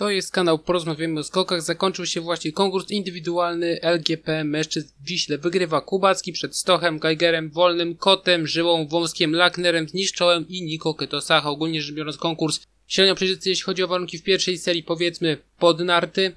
To jest kanał Porozmawiamy o skokach. Zakończył się właśnie konkurs indywidualny LGP mężczyzn w Wiśle. Wygrywa Kubacki przed Stochem, Geigerem, Wolnym, Kotem, Żyłą, Wąskiem, Lacknerem, Zniszczołem i Niko Ketosacha. Ogólnie rzecz biorąc konkurs średnio przejrzysty, jeśli chodzi o warunki w pierwszej serii, powiedzmy pod narty.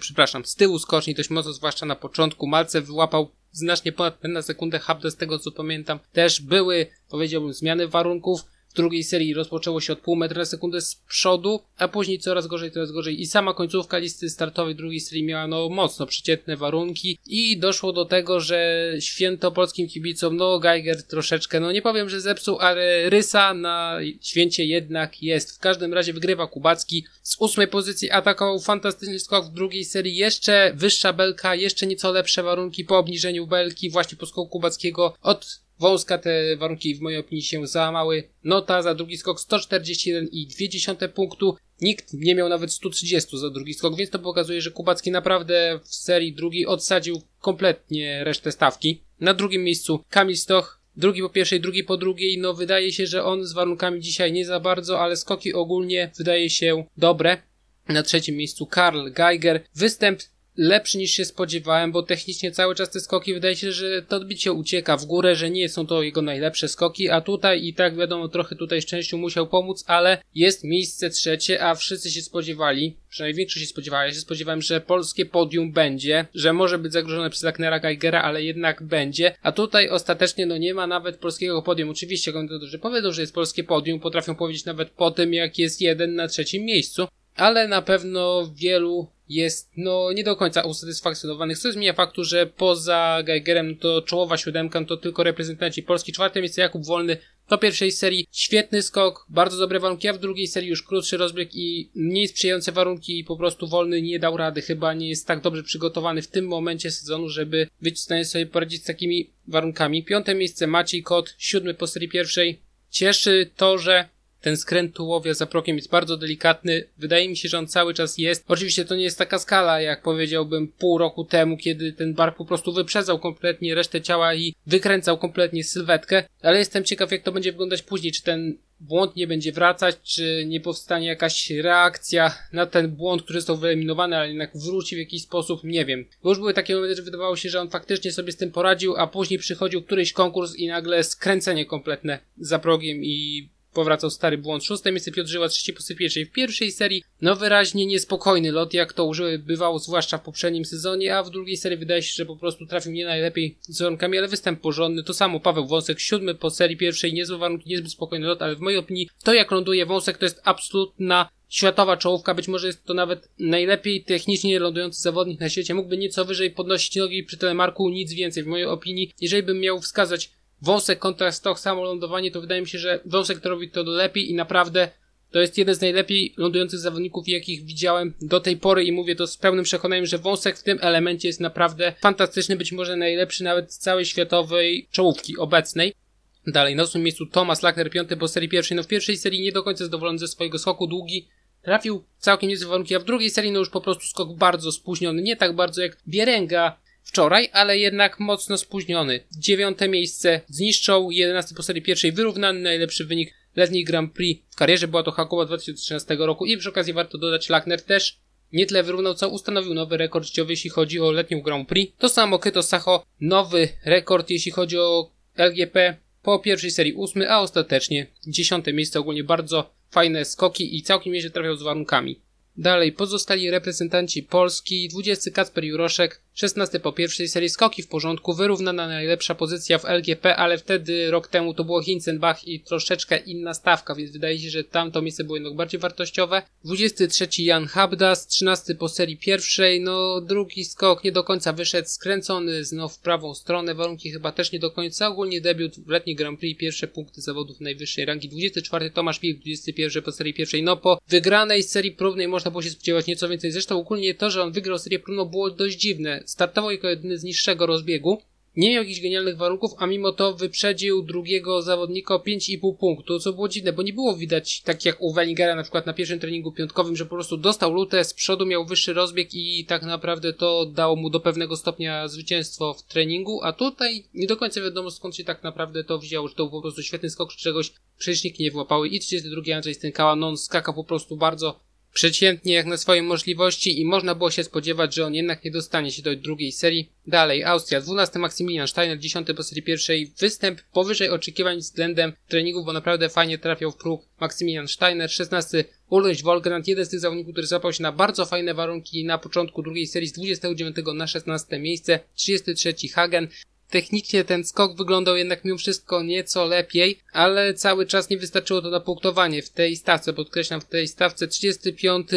Przepraszam, z tyłu skoczni dość mocno, zwłaszcza na początku. Malce wyłapał znacznie ponad na sekundę Habda, z tego co pamiętam. Też były, powiedziałbym, zmiany warunków drugiej serii rozpoczęło się od pół metra na sekundę z przodu, a później coraz gorzej, coraz gorzej. I sama końcówka listy startowej drugiej serii miała no mocno przeciętne warunki i doszło do tego, że święto polskim kibicom, no Geiger troszeczkę, no nie powiem, że zepsuł, ale rysa na święcie jednak jest. W każdym razie wygrywa Kubacki z ósmej pozycji, atakował fantastyczny skok w drugiej serii, jeszcze wyższa belka, jeszcze nieco lepsze warunki po obniżeniu belki, właśnie po skoku Kubackiego od Wąska te warunki w mojej opinii się załamały. Nota za drugi skok 141,2 punktu. Nikt nie miał nawet 130 za drugi skok, więc to pokazuje, że Kubacki naprawdę w serii drugiej odsadził kompletnie resztę stawki. Na drugim miejscu Kamil Stoch, drugi po pierwszej, drugi po drugiej. No wydaje się, że on z warunkami dzisiaj nie za bardzo, ale skoki ogólnie wydaje się dobre. Na trzecim miejscu Karl Geiger. Występ lepszy niż się spodziewałem, bo technicznie cały czas te skoki wydaje się, że to odbicie ucieka w górę, że nie są to jego najlepsze skoki, a tutaj i tak wiadomo, trochę tutaj szczęściu musiał pomóc, ale jest miejsce trzecie, a wszyscy się spodziewali, przynajmniej większość się spodziewała, ja się spodziewałem, że polskie podium będzie, że może być zagrożone przez Lacknera Geigera, ale jednak będzie, a tutaj ostatecznie no nie ma nawet polskiego podium. Oczywiście komentatorzy powiedzą, że jest polskie podium, potrafią powiedzieć nawet po tym, jak jest jeden na trzecim miejscu, ale na pewno wielu jest no nie do końca usatysfakcjonowanych, co zmienia faktu, że poza Geigerem to czołowa siódemka to tylko reprezentanci Polski. Czwarte miejsce Jakub Wolny do pierwszej serii świetny skok, bardzo dobre warunki, a w drugiej serii już krótszy rozbieg i mniej sprzyjające warunki i po prostu Wolny nie dał rady, chyba nie jest tak dobrze przygotowany w tym momencie sezonu, żeby być w stanie sobie poradzić z takimi warunkami. Piąte miejsce Maciej Kot, siódmy po serii pierwszej. Cieszy to, że ten skręt tułowia za prokiem jest bardzo delikatny. Wydaje mi się, że on cały czas jest. Oczywiście to nie jest taka skala, jak powiedziałbym pół roku temu, kiedy ten bar po prostu wyprzedzał kompletnie resztę ciała i wykręcał kompletnie sylwetkę, ale jestem ciekaw, jak to będzie wyglądać później. Czy ten błąd nie będzie wracać, czy nie powstanie jakaś reakcja na ten błąd, który został wyeliminowany, ale jednak wróci w jakiś sposób, nie wiem. Bo już były takie momenty, że wydawało się, że on faktycznie sobie z tym poradził, a później przychodził któryś konkurs i nagle skręcenie kompletne za progiem i powracał stary błąd. Szóste miejsce Piotr Żyła, trzeci po pierwszej. W pierwszej serii no wyraźnie niespokojny lot, jak to bywało zwłaszcza w poprzednim sezonie, a w drugiej serii wydaje się, że po prostu trafił nie najlepiej z warunkami, ale występ porządny. To samo Paweł Wąsek, siódmy po serii pierwszej, niezłe warunki, niezbyt spokojny lot, ale w mojej opinii to jak ląduje Wąsek to jest absolutna światowa czołówka, być może jest to nawet najlepiej technicznie lądujący zawodnik na świecie, mógłby nieco wyżej podnosić nogi przy telemarku, nic więcej w mojej opinii. Jeżeli bym miał wskazać Wąsek kontra Stoch samo lądowanie, to wydaje mi się, że Wąsek to robi to lepiej i naprawdę to jest jeden z najlepiej lądujących zawodników, jakich widziałem do tej pory i mówię to z pełnym przekonaniem, że Wąsek w tym elemencie jest naprawdę fantastyczny, być może najlepszy nawet z całej światowej czołówki obecnej. Dalej, na ósmym miejscu Thomas Lackner, piąty po serii pierwszej. No w pierwszej serii nie do końca zadowolony ze swojego skoku, długi, trafił całkiem niezłe warunki, a w drugiej serii no już po prostu skok bardzo spóźniony, nie tak bardzo jak Bierenga wczoraj, ale jednak mocno spóźniony. Dziewiąte miejsce zniszczą, 11 po serii pierwszej wyrównany, najlepszy wynik letniej Grand Prix w karierze, była to Hakowa 2013 roku i przy okazji warto dodać Lackner też nie tyle wyrównał, co ustanowił nowy rekord życiowy, jeśli chodzi o letnią Grand Prix. To samo Keto Sacho, nowy rekord, jeśli chodzi o LGP po pierwszej serii ósmy, a ostatecznie dziesiąte miejsce, ogólnie bardzo fajne skoki i całkiem nieźle trafiał z warunkami. Dalej pozostali reprezentanci Polski, 20 Kacper Juroszek, 16 po pierwszej serii skoki w porządku, wyrównana najlepsza pozycja w LGP, ale wtedy rok temu to było Hinzenbach i troszeczkę inna stawka, więc wydaje się, że tamto miejsce było jednak bardziej wartościowe. 23 Jan Habdas, 13 po serii pierwszej, no drugi skok nie do końca wyszedł, skręcony znów w prawą stronę, warunki chyba też nie do końca, ogólnie debiut w letniej Grand Prix, pierwsze punkty zawodów najwyższej rangi. 24 Tomasz Wilk, 21 po serii pierwszej, no po wygranej serii próbnej można było się spodziewać nieco więcej, zresztą ogólnie to, że on wygrał serię próbną było dość dziwne startował jako jedyny z niższego rozbiegu, nie miał jakichś genialnych warunków, a mimo to wyprzedził drugiego zawodnika o 5,5 punktu, co było dziwne, bo nie było widać, tak jak u Wellingera na przykład na pierwszym treningu piątkowym, że po prostu dostał lutę, z przodu miał wyższy rozbieg i tak naprawdę to dało mu do pewnego stopnia zwycięstwo w treningu, a tutaj nie do końca wiadomo skąd się tak naprawdę to wzięło, że to był po prostu świetny skok, czy czegoś przecieżniki nie włapały i 32 Andrzej Stękała, no on skakał po prostu bardzo przeciętnie jak na swoje możliwości i można było się spodziewać, że on jednak nie dostanie się do drugiej serii. Dalej, Austria, 12 Maksymilian Steiner, 10 po serii pierwszej, występ powyżej oczekiwań względem treningów, bo naprawdę fajnie trafiał w próg Maksymilian Steiner, 16 Ulrich Wolgrand, jeden z tych zawodników, który zapał się na bardzo fajne warunki na początku drugiej serii z 29 na 16 miejsce, 33 Hagen, Technicznie ten skok wyglądał jednak mimo wszystko nieco lepiej, ale cały czas nie wystarczyło to na punktowanie w tej stawce, podkreślam w tej stawce 35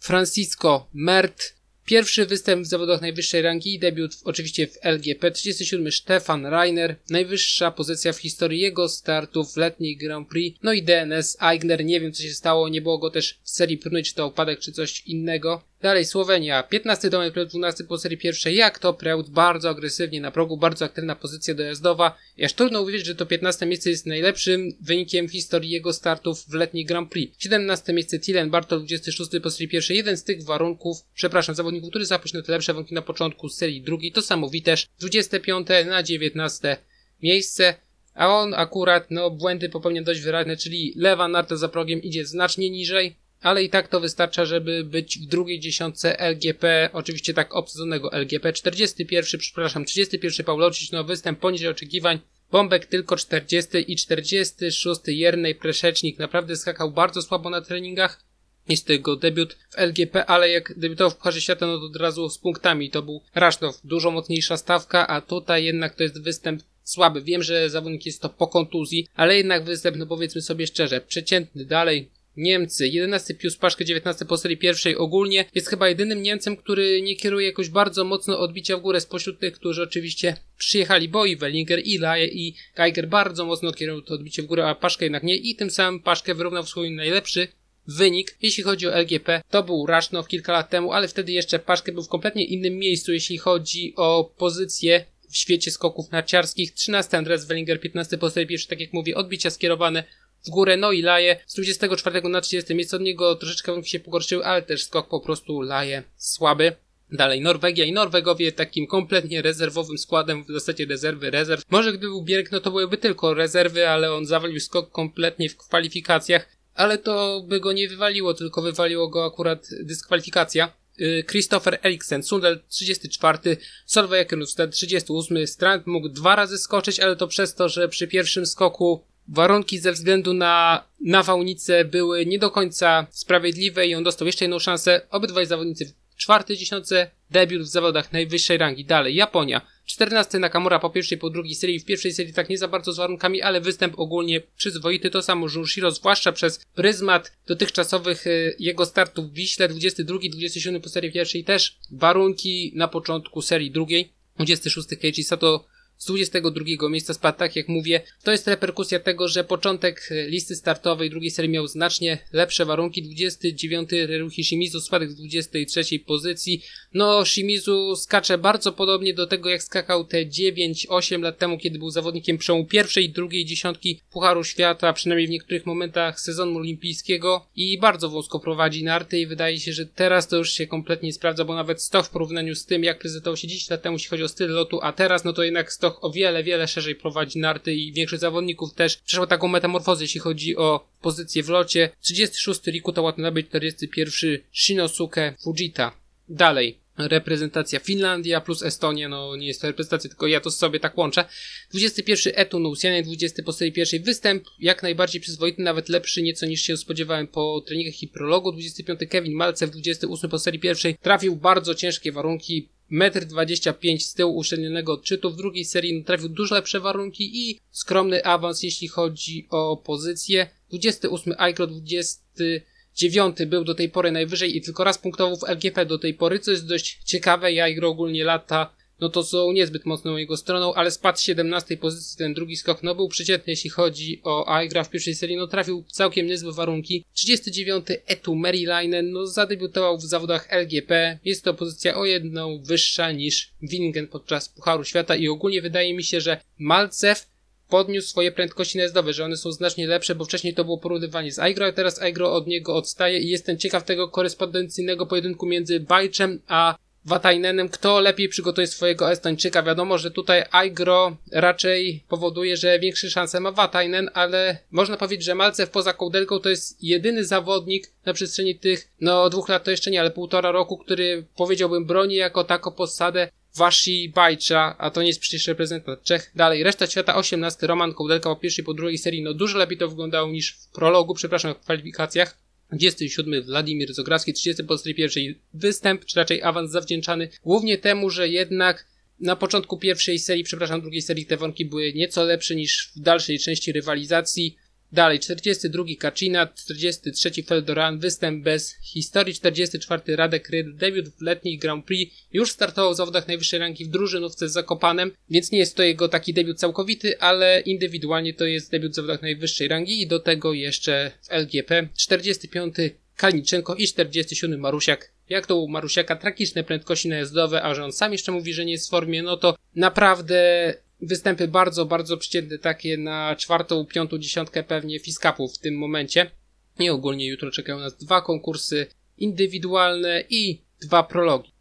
Francisco Mert Pierwszy występ w zawodach najwyższej rangi i debiut w, oczywiście w LGP. 37 Stefan Reiner, najwyższa pozycja w historii jego startów w letniej Grand Prix. No i DNS Eigner, nie wiem co się stało, nie było go też w serii próbnej, czy to upadek, czy coś innego. Dalej Słowenia, 15 Domet Preut, 12 po serii pierwszej, jak to Preut, bardzo agresywnie na progu, bardzo aktywna pozycja dojazdowa. Aż trudno uwierzyć, że to 15 miejsce jest najlepszym wynikiem w historii jego startów w letniej Grand Prix. 17 miejsce Tilen Bartol, 26 po serii pierwszej, jeden z tych warunków, przepraszam, zawodników, który zapoczął na te lepsze warunki na początku serii drugiej, to samo Witesz, 25 na 19 miejsce. A on akurat, no, błędy popełnia dość wyraźne, czyli lewa narta za progiem idzie znacznie niżej, ale i tak to wystarcza, żeby być w drugiej dziesiątce LGP, oczywiście tak obsadzonego LGP. 41, przepraszam, 31 Pawlowicz, no występ poniżej oczekiwań. Bombek tylko 40 i 46 Jernej Preszecznik naprawdę skakał bardzo słabo na treningach. Jest to jego debiut w LGP, ale jak debiutował w Pucharze Świata, no to od razu z punktami. To był Rasznow, dużo mocniejsza stawka, a tutaj jednak to jest występ słaby. Wiem, że zawodnik jest to po kontuzji, ale jednak występ, no powiedzmy sobie szczerze, przeciętny dalej. Niemcy, 11 Pius Paszkę, 19 po serii pierwszej. Ogólnie, jest chyba jedynym Niemcem, który nie kieruje jakoś bardzo mocno odbicia w górę spośród tych, którzy oczywiście przyjechali, bo i Wellinger, i Laje, i Geiger bardzo mocno kierują to odbicie w górę, a Paszkę jednak nie. I tym samym Paszkę wyrównał swój najlepszy wynik, jeśli chodzi o LGP, to był Rasznow kilka lat temu, ale wtedy jeszcze Paszkę był w kompletnie innym miejscu, jeśli chodzi o pozycję w świecie skoków narciarskich. 13 Andres Wellinger, 15 po serii pierwszy, tak jak mówię, odbicia skierowane w górę, no i Laje z 24 na 30 miejsce od niego troszeczkę się pogorszyły, ale też skok po prostu Laje słaby. Dalej Norwegia i Norwegowie takim kompletnie rezerwowym składem, w zasadzie rezerwy rezerw. Może gdyby był Bierk, no to byłyby tylko rezerwy, ale on zawalił skok kompletnie w kwalifikacjach, ale to by go nie wywaliło, tylko wywaliło go akurat dyskwalifikacja. Y, Christopher Eriksen, Sundel 34, Solveig Runstedt 38, Strand mógł dwa razy skoczyć, ale to przez to, że przy pierwszym skoku warunki ze względu na nawałnicę były nie do końca sprawiedliwe i on dostał jeszcze jedną szansę. Obydwaj zawodnicy w czwartej dziesiątce, debiut w zawodach najwyższej rangi. Dalej, Japonia. 14 Nakamura po pierwszej, po drugiej serii. W pierwszej serii tak nie za bardzo z warunkami, ale występ ogólnie przyzwoity. To samo Junshiro, zwłaszcza przez pryzmat dotychczasowych y, jego startów w Wiśle. 22, 27 po serii pierwszej też warunki na początku serii drugiej. 26 Keiji Sato z 22 miejsca spadł, tak jak mówię. To jest reperkusja tego, że początek listy startowej drugiej serii miał znacznie lepsze warunki. 29 Reruhi Shimizu spadek z 23 pozycji. No, Shimizu skacze bardzo podobnie do tego, jak skakał te 9-8 lat temu, kiedy był zawodnikiem przełomu pierwszej i drugiej dziesiątki Pucharu Świata, przynajmniej w niektórych momentach sezonu olimpijskiego i bardzo wąsko prowadzi narty i wydaje się, że teraz to już się kompletnie sprawdza, bo nawet Stoch w porównaniu z tym, jak prezentował się 10 lat temu, jeśli chodzi o styl lotu, a teraz, no to jednak Stoch o wiele, wiele szerzej prowadzi narty i większość zawodników też przeszło taką metamorfozę, jeśli chodzi o pozycję w locie. 36 Rikuta Watanabe, 41 Shinosuke Fujita. Dalej, reprezentacja Finlandia plus Estonia, no nie jest to reprezentacja, tylko ja to sobie tak łączę. 21 Etu Nousianen, 20 po serii pierwszej występ, jak najbardziej przyzwoity, nawet lepszy nieco niż się spodziewałem po treningach i prologu. 25 Kevin Malcew, 28 po serii pierwszej, trafił bardzo ciężkie warunki, 1,25 m z tyłu uszczelnionego odczytu. W drugiej serii trafił dużo lepsze warunki i skromny awans, jeśli chodzi o pozycję. 28 Aikro, 29 był do tej pory najwyżej i tylko raz punktował w LGP do tej pory, co jest dość ciekawe. Jaigro ogólnie lata no to są niezbyt mocną jego stroną, ale spadł z 17 pozycji ten drugi skok, no był przeciętny jeśli chodzi o Aigra w pierwszej serii, no trafił całkiem niezłe warunki. 39 Etu Marylainen, no zadebiutował w zawodach LGP, jest to pozycja o jedną wyższa niż Wingen podczas Pucharu Świata i ogólnie wydaje mi się, że Malcew podniósł swoje prędkości najazdowe, że one są znacznie lepsze, bo wcześniej to było porównywanie z Aigro, a teraz Aigro od niego odstaje i jestem ciekaw tego korespondencyjnego pojedynku między Bajczem a Watajnenem, kto lepiej przygotuje swojego Estończyka. Wiadomo, że tutaj Aigro raczej powoduje, że większe szanse ma Watajnen, ale można powiedzieć, że Malcew poza Kołdelką to jest jedyny zawodnik na przestrzeni tych, no dwóch lat to jeszcze nie, ale półtora roku, który powiedziałbym broni jako tako posadę Washi Bajcza, a to nie jest przecież reprezentant Czech. Dalej, reszta świata 18, Roman Kołdelka po pierwszej, po drugiej serii, no dużo lepiej to wyglądało niż w prologu, przepraszam, w kwalifikacjach. 27 Władimir Zografski, 30 po pierwszej występ, czy raczej awans zawdzięczany głównie temu, że jednak na początku pierwszej serii, przepraszam, drugiej serii te wątki były nieco lepsze niż w dalszej części rywalizacji. Dalej, 42 Kacina, 43 Feldoran, występ bez historii, 44 Radek Ryd, debiut w letniej Grand Prix, już startował w zawodach najwyższej ranki w drużynówce z Zakopanem, więc nie jest to jego taki debiut całkowity, ale indywidualnie to jest debiut w zawodach najwyższej rangi i do tego jeszcze w LGP. 45 Kalniczenko i 47 Marusiak. Jak to u Marusiaka tragiczne prędkości najazdowe, a że on sam jeszcze mówi, że nie jest w formie, no to naprawdę występy bardzo, bardzo przeciętne, takie na czwartą, piątą dziesiątkę pewnie fiskapów w tym momencie. I ogólnie jutro czekają nas dwa konkursy indywidualne i dwa prologi.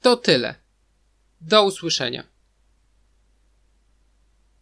To tyle. Do usłyszenia.